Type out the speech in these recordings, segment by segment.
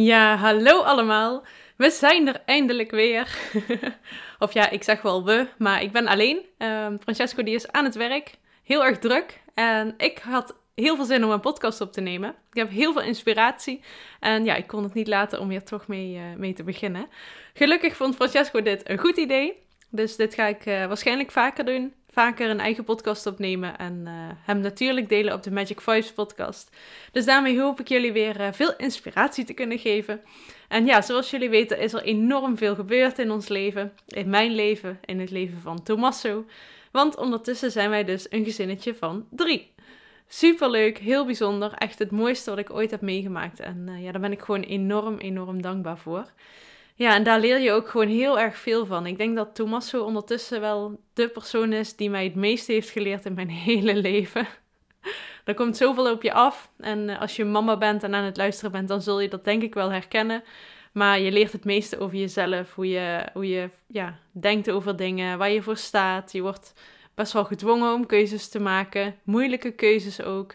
Ja, hallo allemaal. We zijn er eindelijk weer. of ja, ik zeg wel we, maar ik ben alleen. Ehm, Francesco die is aan het werk, heel erg druk. En ik had heel veel zin om een podcast op te nemen. Ik heb heel veel inspiratie. En ja, ik kon het niet laten om hier toch mee, eh, mee te beginnen. Gelukkig vond Francesco dit een goed idee. Dus dit ga ik eh, waarschijnlijk vaker doen. Vaker een eigen podcast opnemen en eh, hem natuurlijk delen op de Magic Vibes podcast. Dus daarmee hoop ik jullie weer eh, veel inspiratie te kunnen geven. En ja, zoals jullie weten is er enorm veel gebeurd in ons leven. In mijn leven, in het leven van Tommaso. Want ondertussen zijn wij dus een gezinnetje van drie. Superleuk, heel bijzonder. Echt het mooiste wat ik ooit heb meegemaakt. En eh, ja, daar ben ik gewoon enorm, enorm dankbaar voor. Ja, en daar leer je ook gewoon heel erg veel van. Ik denk dat Tommaso ondertussen wel de persoon is die mij het meeste heeft geleerd in mijn hele leven. Er komt zoveel op je af. En eh, als je mama bent en aan het luisteren bent, dan zul je dat denk ik wel herkennen. Maar je leert het meeste over jezelf, hoe je, hoe je ja, denkt over dingen, waar je voor staat. Je wordt best wel gedwongen om keuzes te maken, moeilijke keuzes ook.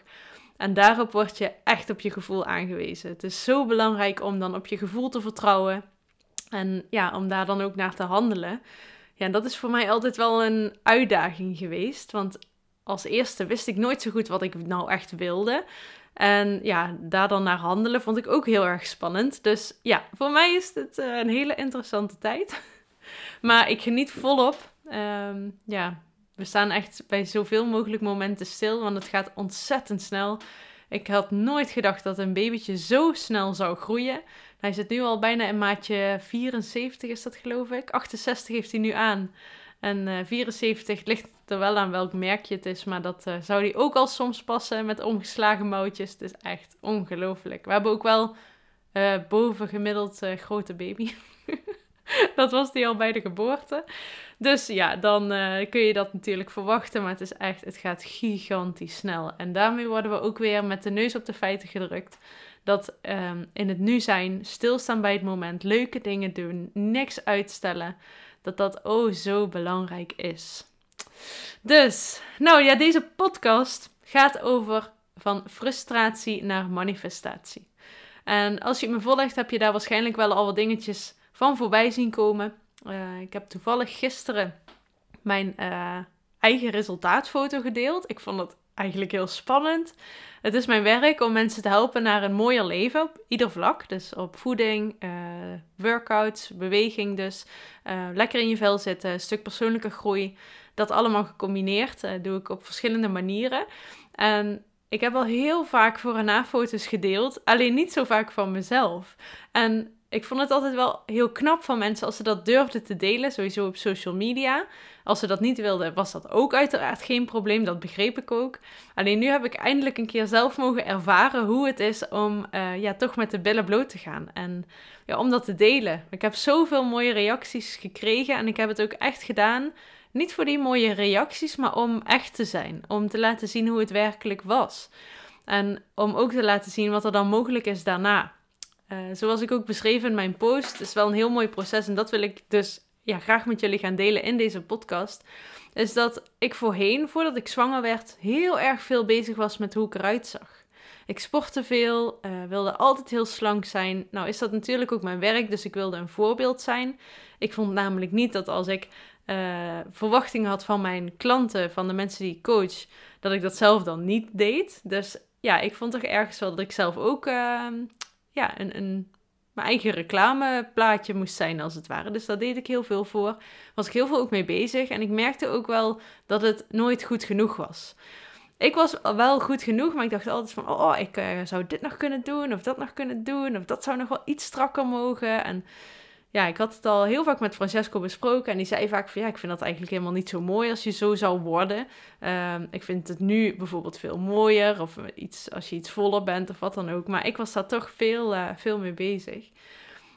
En daarop word je echt op je gevoel aangewezen. Het is zo belangrijk om dan op je gevoel te vertrouwen. En ja, om daar dan ook naar te handelen. Ja, dat is voor mij altijd wel een uitdaging geweest. Want als eerste wist ik nooit zo goed wat ik nou echt wilde. En ja, daar dan naar handelen vond ik ook heel erg spannend. Dus ja, voor mij is het eh, een hele interessante tijd. maar ik geniet volop. Ehm, ja, we staan echt bij zoveel mogelijk momenten stil, want het gaat ontzettend snel. Ik had nooit gedacht dat een babytje zo snel zou groeien. Hij zit nu al bijna in maatje 74, is dat geloof ik. 68 heeft hij nu aan. En eh 74 ligt er wel aan welk merkje het is, maar dat eh, zou hij ook al soms passen met omgeslagen mouwtjes. Het is echt ongelooflijk. We hebben ook wel eh boven gemiddeld eh, grote baby. dat was die al bij de geboorte. Dus ja, dan eh, kun je dat natuurlijk verwachten, maar het is echt, het gaat gigantisch snel. En daarmee worden we ook weer met de neus op de feiten gedrukt. Dat ehm, in het nu zijn, stilstaan bij het moment, leuke dingen doen, niks uitstellen, dat dat oh zo belangrijk is. Dus, nou ja, deze podcast gaat over van frustratie naar manifestatie. En als je me volgt, heb je daar waarschijnlijk wel al wat dingetjes van voorbij zien komen. Uh, ik heb toevallig gisteren mijn uh, eigen resultaatfoto gedeeld. Ik vond het eigenlijk heel spannend. Het is mijn werk om mensen te helpen naar een mooier leven op ieder vlak. Dus op voeding, uh, workouts, beweging dus. lekker in je vel zitten, een stuk persoonlijke groei. Dat allemaal gecombineerd doe ik op verschillende manieren. En ik heb al heel vaak voor- en na-foto's gedeeld, alleen niet zo vaak van mezelf. En ik vond het altijd wel heel knap van mensen als ze dat durfden te delen, sowieso op social media. Als ze dat niet wilden, was dat ook uiteraard geen probleem, dat begreep ik ook. Alleen nu heb ik eindelijk een keer zelf mogen ervaren hoe het is om uh, ja, toch met de billen bloot te gaan. En ja, om dat te delen. Ik heb zoveel mooie reacties gekregen en ik heb het ook echt gedaan. Niet voor die mooie reacties, maar om echt te zijn. Om te laten zien hoe het werkelijk was. En om ook te laten zien wat er dan mogelijk is daarna. Uh, zoals ik ook beschreven in mijn post, is wel een heel mooi proces. En dat wil ik dus ja, graag met jullie gaan delen in deze podcast. Is dat ik voorheen, voordat ik zwanger werd, heel erg veel bezig was met hoe ik eruit zag. Ik sportte veel, uh, wilde altijd heel slank zijn. Nou is dat natuurlijk ook mijn werk, dus ik wilde een voorbeeld zijn. Ik vond namelijk niet dat als ik uh, verwachtingen had van mijn klanten, van de mensen die ik coach, dat ik dat zelf dan niet deed. Dus ja, ik vond toch ergens wel dat ik zelf ook uh, ja, een, een, mijn eigen reclameplaatje moest zijn, als het ware. Dus daar deed ik heel veel voor. Was ik heel veel ook mee bezig. En ik merkte ook wel dat het nooit goed genoeg was. Ik was wel goed genoeg, maar ik dacht altijd van... Oh, ik uh, zou dit nog kunnen doen, of dat nog kunnen doen... of dat zou nog wel iets strakker mogen. En ja, ik had het al heel vaak met Francesco besproken. En die zei vaak van ja, ik vind dat eigenlijk helemaal niet zo mooi als je zo zou worden. Ehm, ik vind het nu bijvoorbeeld veel mooier. Of iets, als je iets voller bent of wat dan ook. Maar ik was daar toch veel, uh, veel mee bezig.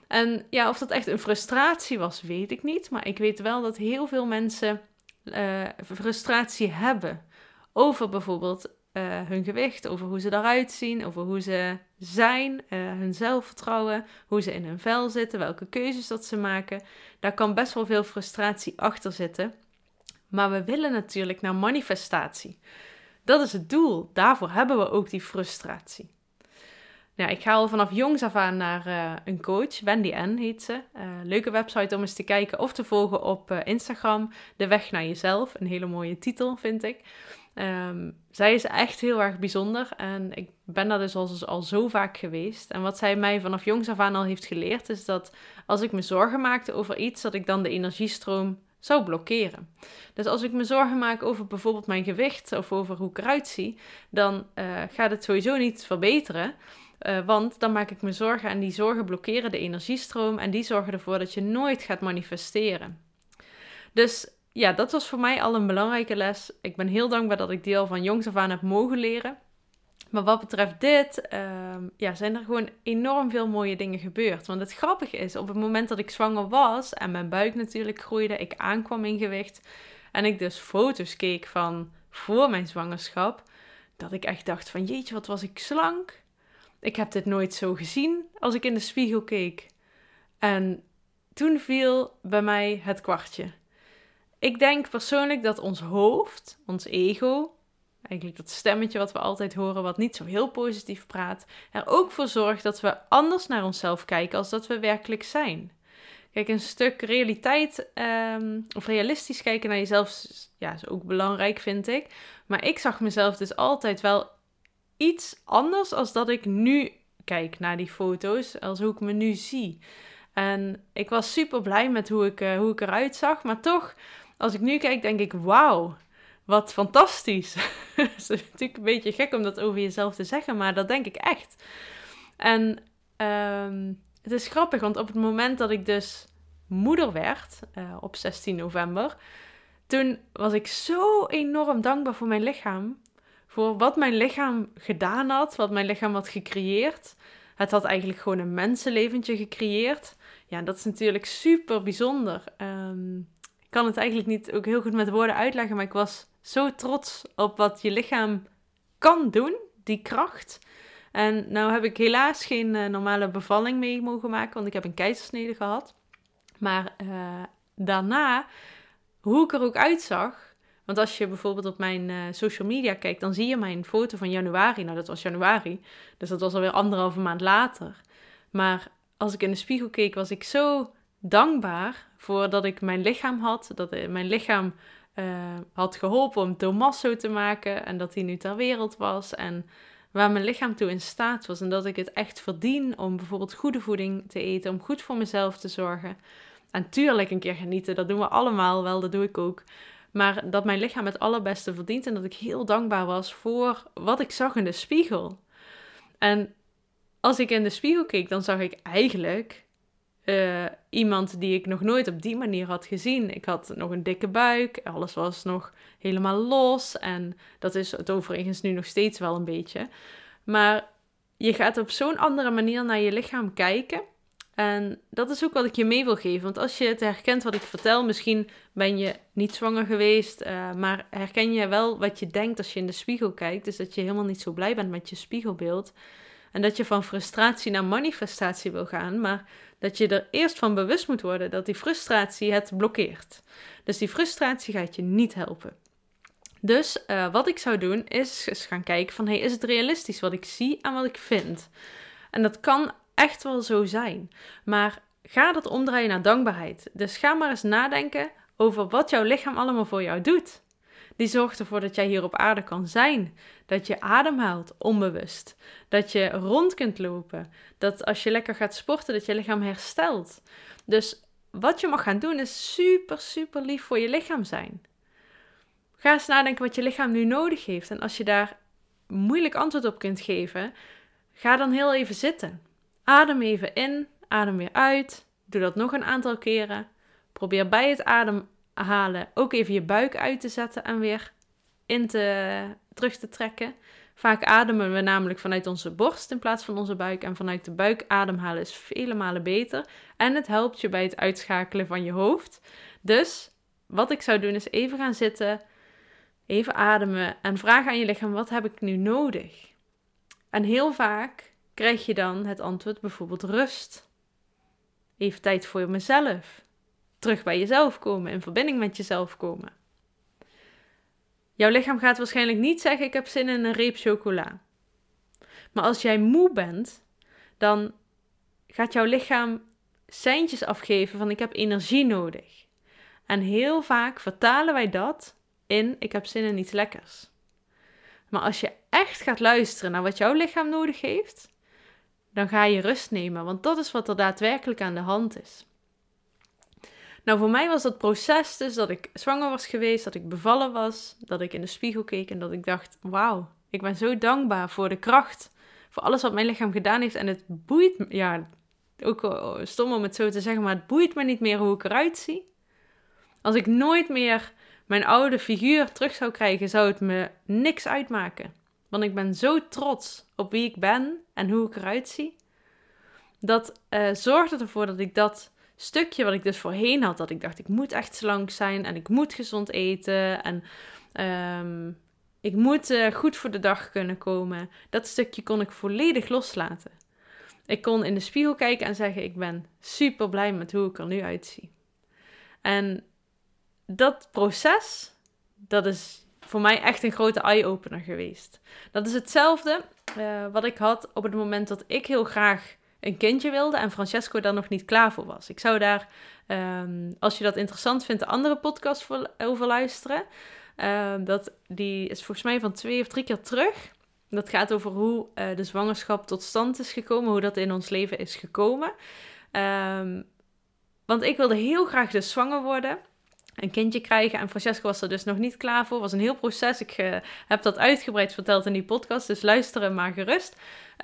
En ja, of dat echt een frustratie was, weet ik niet. Maar ik weet wel dat heel veel mensen uh, frustratie hebben over bijvoorbeeld uh, hun gewicht, over hoe ze eruit zien, over hoe ze zijn, uh, hun zelfvertrouwen, hoe ze in hun vel zitten, welke keuzes dat ze maken. Daar kan best wel veel frustratie achter zitten. Maar we willen natuurlijk naar manifestatie. Dat is het doel. Daarvoor hebben we ook die frustratie. Nou, ik ga al vanaf jongs af aan naar uh, een coach, Wendy N heet ze. Leuke website om eens te kijken of te volgen op Instagram. De weg naar jezelf, een hele mooie titel vind ik. Um, zij is echt heel erg bijzonder en ik ben daar dus al, al zo vaak geweest. En wat zij mij vanaf jongs af aan al heeft geleerd, is dat als ik me zorgen maakte over iets, dat ik dan de energiestroom zou blokkeren. Dus als ik me zorgen maak over bijvoorbeeld mijn gewicht of over hoe ik eruit zie, dan uh, gaat het sowieso niet verbeteren. Uh, want dan maak ik me zorgen en die zorgen blokkeren de energiestroom en die zorgen ervoor dat je nooit gaat manifesteren. Dus ja, dat was voor mij al een belangrijke les. Ik ben heel dankbaar dat ik die al van jongs af aan heb mogen leren. Maar wat betreft dit, uh, ja, zijn er gewoon enorm veel mooie dingen gebeurd. Want het grappige is, op het moment dat ik zwanger was en mijn buik natuurlijk groeide, ik aankwam in gewicht en ik dus foto's keek van voor mijn zwangerschap, dat ik echt dacht van jeetje, wat was ik slank. Ik heb dit nooit zo gezien als ik in de spiegel keek. En toen viel bij mij het kwartje. Ik denk persoonlijk dat ons hoofd, ons ego, eigenlijk dat stemmetje wat we altijd horen, wat niet zo heel positief praat, er ook voor zorgt dat we anders naar onszelf kijken als dat we werkelijk zijn. Kijk, een stuk realiteit um, of realistisch kijken naar jezelf ja, is ook belangrijk, vind ik. Maar ik zag mezelf dus altijd wel iets anders als dat ik nu kijk naar die foto's, als hoe ik me nu zie. En ik was super blij met hoe ik, uh, hoe ik eruit zag, maar toch als ik nu kijk, denk ik, wauw, wat fantastisch. Het is natuurlijk een beetje gek om dat over jezelf te zeggen, maar dat denk ik echt. En um, het is grappig, want op het moment dat ik dus moeder werd, uh, op 16 november, toen was ik zo enorm dankbaar voor mijn lichaam. Voor wat mijn lichaam gedaan had, wat mijn lichaam had gecreëerd. Het had eigenlijk gewoon een mensenleventje gecreëerd. Ja, dat is natuurlijk super bijzonder. Um, kan het eigenlijk niet ook heel goed met woorden uitleggen, maar ik was zo trots op wat je lichaam kan doen, die kracht. En nou heb ik helaas geen uh, normale bevalling mee mogen maken, want ik heb een keizersnede gehad. Maar uh, daarna, hoe ik er ook uitzag, want als je bijvoorbeeld op mijn uh, social media kijkt, dan zie je mijn foto van januari. Nou, dat was januari, dus dat was alweer anderhalve maand later. Maar als ik in de spiegel keek, was ik zo dankbaar voor dat ik mijn lichaam had. Dat mijn lichaam uh, had geholpen om Tomasso te maken. En dat hij nu ter wereld was. En waar mijn lichaam toe in staat was. En dat ik het echt verdien om bijvoorbeeld goede voeding te eten. Om goed voor mezelf te zorgen. En tuurlijk een keer genieten. Dat doen we allemaal wel. Dat doe ik ook. Maar dat mijn lichaam het allerbeste verdient. En dat ik heel dankbaar was voor wat ik zag in de spiegel. En als ik in de spiegel keek, dan zag ik eigenlijk uh, iemand die ik nog nooit op die manier had gezien. Ik had nog een dikke buik, alles was nog helemaal los en dat is het overigens nu nog steeds wel een beetje. Maar je gaat op zo'n andere manier naar je lichaam kijken. En dat is ook wat ik je mee wil geven. Want als je het herkent wat ik vertel, misschien ben je niet zwanger geweest, uh, maar herken je wel wat je denkt als je in de spiegel kijkt. Dus dat je helemaal niet zo blij bent met je spiegelbeeld. En dat je van frustratie naar manifestatie wil gaan, maar dat je er eerst van bewust moet worden dat die frustratie het blokkeert. Dus die frustratie gaat je niet helpen. Dus uh, wat ik zou doen is eens gaan kijken van hey, is het realistisch wat ik zie en wat ik vind? En dat kan echt wel zo zijn. Maar ga dat omdraaien naar dankbaarheid. Dus ga maar eens nadenken over wat jouw lichaam allemaal voor jou doet. Die zorgt ervoor dat jij hier op aarde kan zijn. Dat je ademhaalt onbewust. Dat je rond kunt lopen. Dat als je lekker gaat sporten, dat je lichaam herstelt. Dus wat je mag gaan doen is super, super lief voor je lichaam zijn. Ga eens nadenken wat je lichaam nu nodig heeft. En als je daar moeilijk antwoord op kunt geven, ga dan heel even zitten. Adem even in, adem weer uit. Doe dat nog een aantal keren. Probeer bij het ademhalen ook even je buik uit te zetten en weer in te, terug te trekken. Vaak ademen we namelijk vanuit onze borst in plaats van onze buik. En vanuit de buik ademhalen is vele malen beter. En het helpt je bij het uitschakelen van je hoofd. Dus wat ik zou doen is even gaan zitten, even ademen en vragen aan je lichaam: wat heb ik nu nodig? En heel vaak krijg je dan het antwoord bijvoorbeeld rust. Even tijd voor mezelf. Terug bij jezelf komen, in verbinding met jezelf komen. Jouw lichaam gaat waarschijnlijk niet zeggen: Ik heb zin in een reep chocola. Maar als jij moe bent, dan gaat jouw lichaam seintjes afgeven van: Ik heb energie nodig. En heel vaak vertalen wij dat in: Ik heb zin in iets lekkers. Maar als je echt gaat luisteren naar wat jouw lichaam nodig heeft, dan ga je rust nemen, want dat is wat er daadwerkelijk aan de hand is. Nou, voor mij was dat proces dus dat ik zwanger was geweest, dat ik bevallen was, dat ik in de spiegel keek en dat ik dacht: wauw, ik ben zo dankbaar voor de kracht, voor alles wat mijn lichaam gedaan heeft. En het boeit me, ja, ook stom om het zo te zeggen, maar het boeit me niet meer hoe ik eruit zie. Als ik nooit meer mijn oude figuur terug zou krijgen, zou het me niks uitmaken. Want ik ben zo trots op wie ik ben en hoe ik eruit zie. Dat uh, zorgde ervoor dat ik dat stukje wat ik dus voorheen had, dat ik dacht ik moet echt slank zijn en ik moet gezond eten en um, ik moet uh, goed voor de dag kunnen komen. Dat stukje kon ik volledig loslaten. Ik kon in de spiegel kijken en zeggen ik ben super blij met hoe ik er nu uitzie. En dat proces, dat is voor mij echt een grote eye-opener geweest. Dat is hetzelfde uh, wat ik had op het moment dat ik heel graag een kindje wilde en Francesco daar nog niet klaar voor was. Ik zou daar, um, als je dat interessant vindt, de andere podcast over luisteren. Um, dat, die is volgens mij van twee of drie keer terug. Dat gaat over hoe uh, de zwangerschap tot stand is gekomen, hoe dat in ons leven is gekomen. Um, want ik wilde heel graag dus zwanger worden een kindje krijgen. En Francesco was er dus nog niet klaar voor. Was een heel proces. Ik uh, heb dat uitgebreid verteld in die podcast, dus luisteren maar gerust.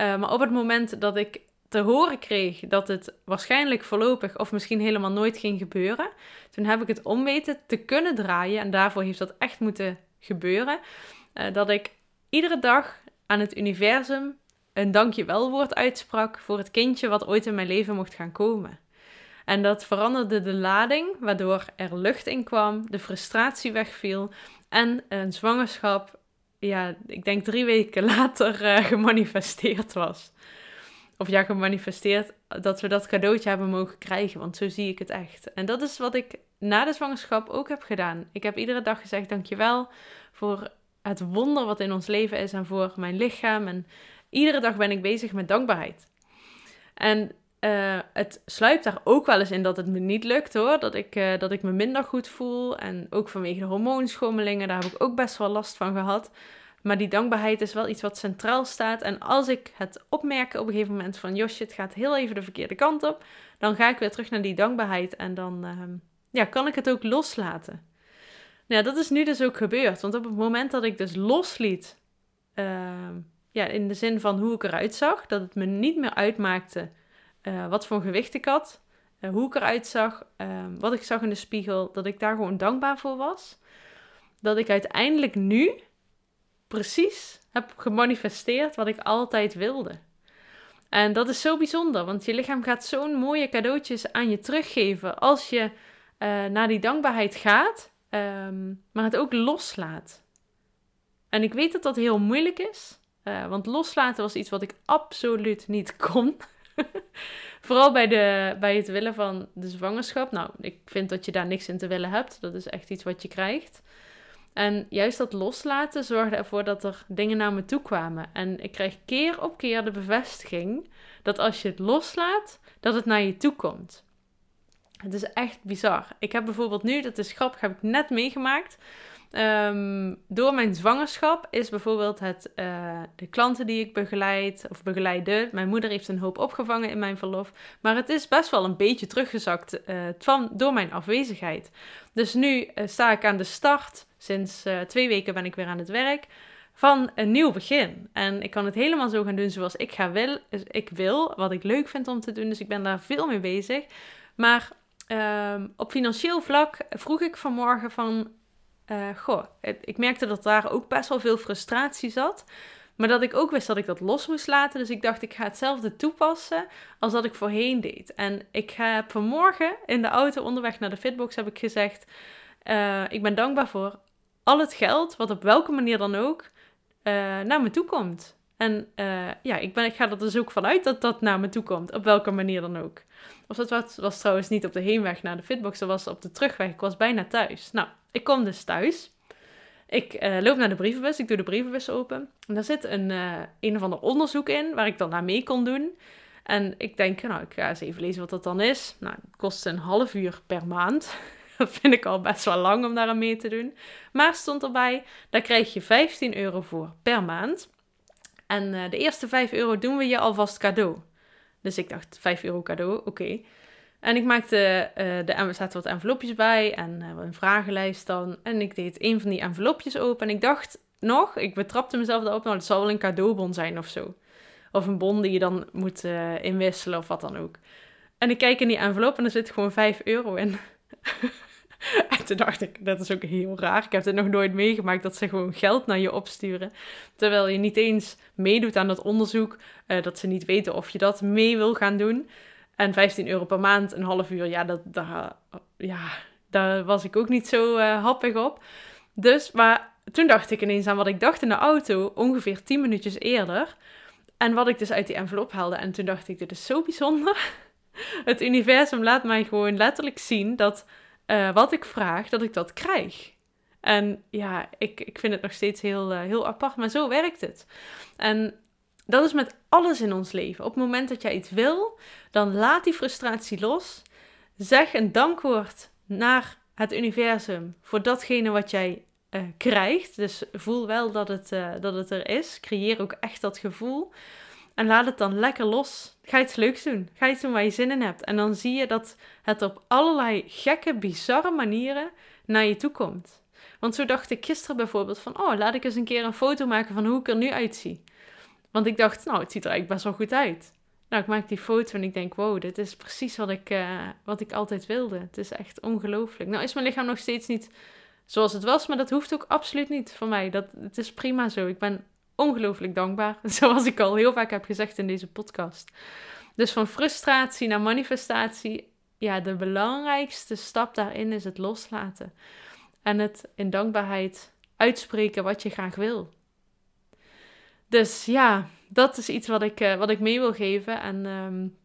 Uh, maar op het moment dat ik te horen kreeg dat het waarschijnlijk voorlopig of misschien helemaal nooit ging gebeuren, toen heb ik het om weten te kunnen draaien. En daarvoor heeft dat echt moeten gebeuren. Uh, dat ik iedere dag aan het universum een dankjewel woord uitsprak voor het kindje wat ooit in mijn leven mocht gaan komen. En dat veranderde de lading, waardoor er lucht in kwam, de frustratie wegviel en een zwangerschap, ja, ik denk drie weken later uh, gemanifesteerd was. Of ja, gemanifesteerd dat we dat cadeautje hebben mogen krijgen, want zo zie ik het echt. En dat is wat ik na de zwangerschap ook heb gedaan. Ik heb iedere dag gezegd: Dankjewel voor het wonder wat in ons leven is en voor mijn lichaam. En iedere dag ben ik bezig met dankbaarheid. En uh, het sluipt daar ook wel eens in dat het me niet lukt hoor. Dat ik, uh, dat ik me minder goed voel. En ook vanwege de hormoonschommelingen, daar heb ik ook best wel last van gehad. Maar die dankbaarheid is wel iets wat centraal staat. En als ik het opmerk op een gegeven moment van... Josje, het gaat heel even de verkeerde kant op. Dan ga ik weer terug naar die dankbaarheid. En dan uh, ja, kan ik het ook loslaten. Nou, dat is nu dus ook gebeurd. Want op het moment dat ik dus losliet... Ehm, ja, in de zin van hoe ik eruit zag... dat het me niet meer uitmaakte uh, wat voor gewicht ik had, uh, hoe ik eruit zag, uh, wat ik zag in de spiegel, dat ik daar gewoon dankbaar voor was. Dat ik uiteindelijk nu precies heb gemanifesteerd wat ik altijd wilde. En dat is zo bijzonder, want je lichaam gaat zo'n mooie cadeautjes aan je teruggeven als je eh, naar die dankbaarheid gaat, um, maar het ook loslaat. En ik weet dat dat heel moeilijk is, want loslaten was iets wat ik absoluut niet kon. Vooral bij, de, bij het willen van de zwangerschap. Nou, ik vind dat je daar niks in te willen hebt. Dat is echt iets wat je krijgt. En juist dat loslaten zorgde ervoor dat er dingen naar me toe kwamen. En ik kreeg keer op keer de bevestiging dat als je het loslaat, dat het naar je toe komt. Het is echt bizar. Ik heb bijvoorbeeld nu, dat is grappig, heb ik net meegemaakt. Um, door mijn zwangerschap is bijvoorbeeld het, uh, de klanten die ik begeleid of begeleide. Mijn moeder heeft een hoop opgevangen in mijn verlof. Maar het is best wel een beetje teruggezakt uh, van, door mijn afwezigheid. Dus nu uh, sta ik aan de start. Sinds twee weken ben ik weer aan het werk. Van een nieuw begin. En ik kan het helemaal zo gaan doen zoals ik, ga wil, ik wil. Wat ik leuk vind om te doen. Dus ik ben daar veel mee bezig. Maar ehm, op financieel vlak vroeg ik vanmorgen van, uh, goh, ik merkte dat daar ook best wel veel frustratie zat. Maar dat ik ook wist dat ik dat los moest laten. Dus ik dacht, ik ga hetzelfde toepassen als dat ik voorheen deed. En ik heb vanmorgen in de auto onderweg naar de Fitbox heb ik gezegd... Uh, ik ben dankbaar voor al het geld, wat op welke manier dan ook, uh, naar me toe komt. En uh, ja, ik, ben, ik ga er dus ook vanuit dat dat naar me toe komt, op welke manier dan ook. Of dat was, was trouwens niet op de heenweg naar de Fitbox, dat was op de terugweg. Ik was bijna thuis. Nou, ik kom dus thuis. Ik uh, loop naar de brievenbus, ik doe de brievenbus open. En daar zit een, een of ander onderzoek in, waar ik dan naar mee kon doen. En ik denk, nou, ik ga eens even lezen wat dat dan is. Nou, het kost een half uur per maand. Vind ik al best wel lang om daar aan mee te doen. Maar stond erbij, daar krijg je 15 euro voor per maand. En uh, de eerste 5 euro doen we je alvast cadeau. Dus ik dacht, 5 euro cadeau, oké. En ik maakte, uh, de, er zaten wat envelopjes bij en uh, een vragenlijst dan. En ik deed een van die envelopjes open en ik dacht nog, ik betrapte mezelf erop, nou het zal wel een cadeaubon zijn of zo. Of een bon die je dan moet inwisselen of wat dan ook. En ik kijk in die envelop en er zit gewoon 5 euro in. en toen dacht ik, dat is ook heel raar. Ik heb het nog nooit meegemaakt dat ze gewoon geld naar je opsturen. Terwijl je niet eens meedoet aan dat onderzoek. dat ze niet weten of je dat mee wil gaan doen. En 15 euro per maand, een half uur, ja, dat, daar, ja, daar was ik ook niet zo uh, happig op. Dus, maar toen dacht ik ineens aan wat ik dacht in de auto, ongeveer 10 minuutjes eerder. En wat ik dus uit die envelop haalde. En toen dacht ik, dit is zo bijzonder. Het universum laat mij gewoon letterlijk zien dat uh, wat ik vraag, dat ik dat krijg. En ja, ik, ik vind het nog steeds heel, uh, heel apart, maar zo werkt het. En dat is met alles in ons leven. Op het moment dat jij iets wil, dan laat die frustratie los. Zeg een dankwoord naar het universum voor datgene wat jij uh, krijgt. Dus voel wel dat het, dat het er is. Creëer ook echt dat gevoel. En laat het dan lekker los. Ga iets leuks doen. Ga iets doen waar je zin in hebt. En dan zie je dat het op allerlei gekke, bizarre manieren naar je toe komt. Want zo dacht ik gisteren bijvoorbeeld van... Oh, laat ik eens een keer een foto maken van hoe ik er nu uitzie. Want ik dacht, nou, het ziet er eigenlijk best wel goed uit. Nou, ik maak die foto en ik denk, wow, dit is precies wat ik, uh, wat ik altijd wilde. Het is echt ongelooflijk. Nou is mijn lichaam nog steeds niet zoals het was, maar dat hoeft ook absoluut niet voor mij. Dat, het is prima zo. Ik ben ongelooflijk dankbaar, zoals ik al heel vaak heb gezegd in deze podcast. Dus van frustratie naar manifestatie, ja, de belangrijkste stap daarin is het loslaten. En het in dankbaarheid uitspreken wat je graag wil. Dus ja, dat is iets wat ik, uh, wat ik mee wil geven. En um,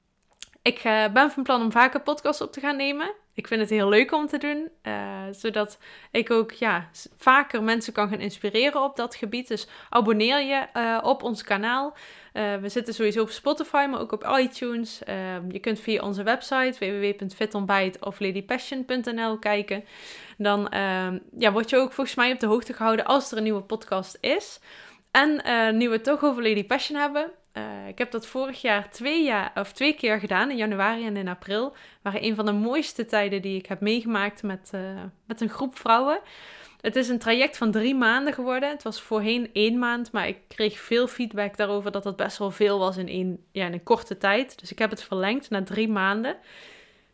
ik uh, ben van plan om vaker podcasts op te gaan nemen. Ik vind het heel leuk om te doen, uh, zodat ik ook ja, vaker mensen kan gaan inspireren op dat gebied. Dus abonneer je op ons kanaal. we zitten sowieso op Spotify, maar ook op iTunes. Ehm, je kunt via onze website www.fitontbijt of ladypassion.nl kijken. Dan ehm, ja, word je ook volgens mij op de hoogte gehouden als er een nieuwe podcast is. En nu we het toch over Lady Passion hebben. Uh, ik heb dat vorig jaar twee, jaar, of twee keer gedaan, in januari en in april. Waren een van de mooiste tijden die ik heb meegemaakt met, uh, met een groep vrouwen. Het is een traject van drie maanden geworden. Het was voorheen één maand, maar ik kreeg veel feedback daarover dat het best wel veel was in, één, ja, in een korte tijd. Dus ik heb het verlengd naar drie maanden.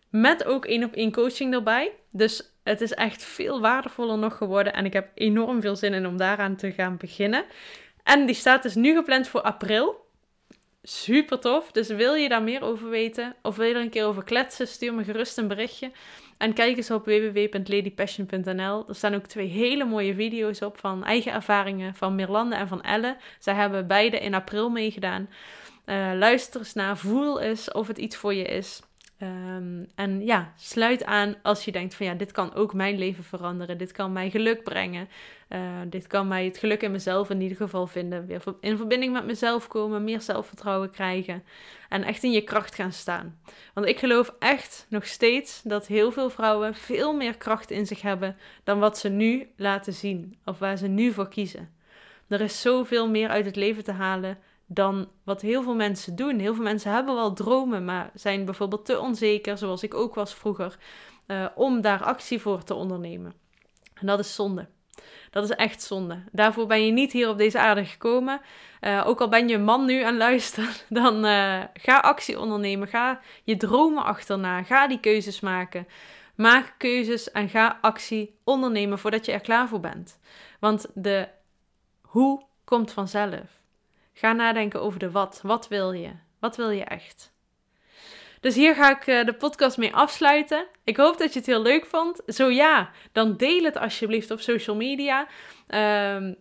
Met ook één op één coaching erbij. Dus het is echt veel waardevoller nog geworden. En ik heb enorm veel zin in om daaraan te gaan beginnen. En die staat dus nu gepland voor april. Super tof. Dus wil je daar meer over weten of wil je er een keer over kletsen, stuur me gerust een berichtje. En kijk eens op www.ladypassion.nl. Er staan ook twee hele mooie video's op van eigen ervaringen van Mirlande en van Elle. Zij hebben beide in april meegedaan. Uh, luister eens naar, voel eens of het iets voor je is. Um, en ja, sluit aan als je denkt van ja, dit kan ook mijn leven veranderen. Dit kan mij geluk brengen. Uh, dit kan mij het geluk in mezelf in ieder geval vinden. Weer in verbinding met mezelf komen, meer zelfvertrouwen krijgen. En echt in je kracht gaan staan. Want ik geloof echt nog steeds dat heel veel vrouwen veel meer kracht in zich hebben dan wat ze nu laten zien. Of waar ze nu voor kiezen. Er is zoveel meer uit het leven te halen dan wat heel veel mensen doen. Heel veel mensen hebben wel dromen, maar zijn bijvoorbeeld te onzeker, zoals ik ook was vroeger, uh, om daar actie voor te ondernemen. En dat is zonde. Dat is echt zonde. Daarvoor ben je niet hier op deze aarde gekomen. Uh, ook al ben je een man nu aan luisteren, dan uh, ga actie ondernemen. Ga je dromen achterna. Ga die keuzes maken. Maak keuzes en ga actie ondernemen voordat je er klaar voor bent. Want de hoe komt vanzelf. Ga nadenken over de wat. Wat wil je? Wat wil je echt? Dus hier ga ik uh, de podcast mee afsluiten. Ik hoop dat je het heel leuk vond. Zo ja, dan deel het alsjeblieft op social media. Um,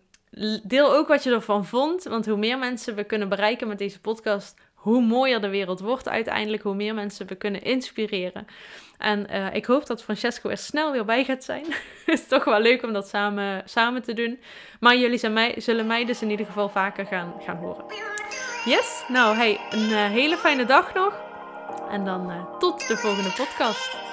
deel ook wat je ervan vond. Want hoe meer mensen we kunnen bereiken met deze podcast, hoe mooier de wereld wordt uiteindelijk. Hoe meer mensen we kunnen inspireren. En uh, ik hoop dat Francesco er snel weer bij gaat zijn. Het is toch wel leuk om dat samen, samen te doen. Maar jullie zijn mij, zullen mij dus in ieder geval vaker gaan, gaan horen. Yes, nou hey, een uh, hele fijne dag nog. En dan uh, tot de volgende podcast.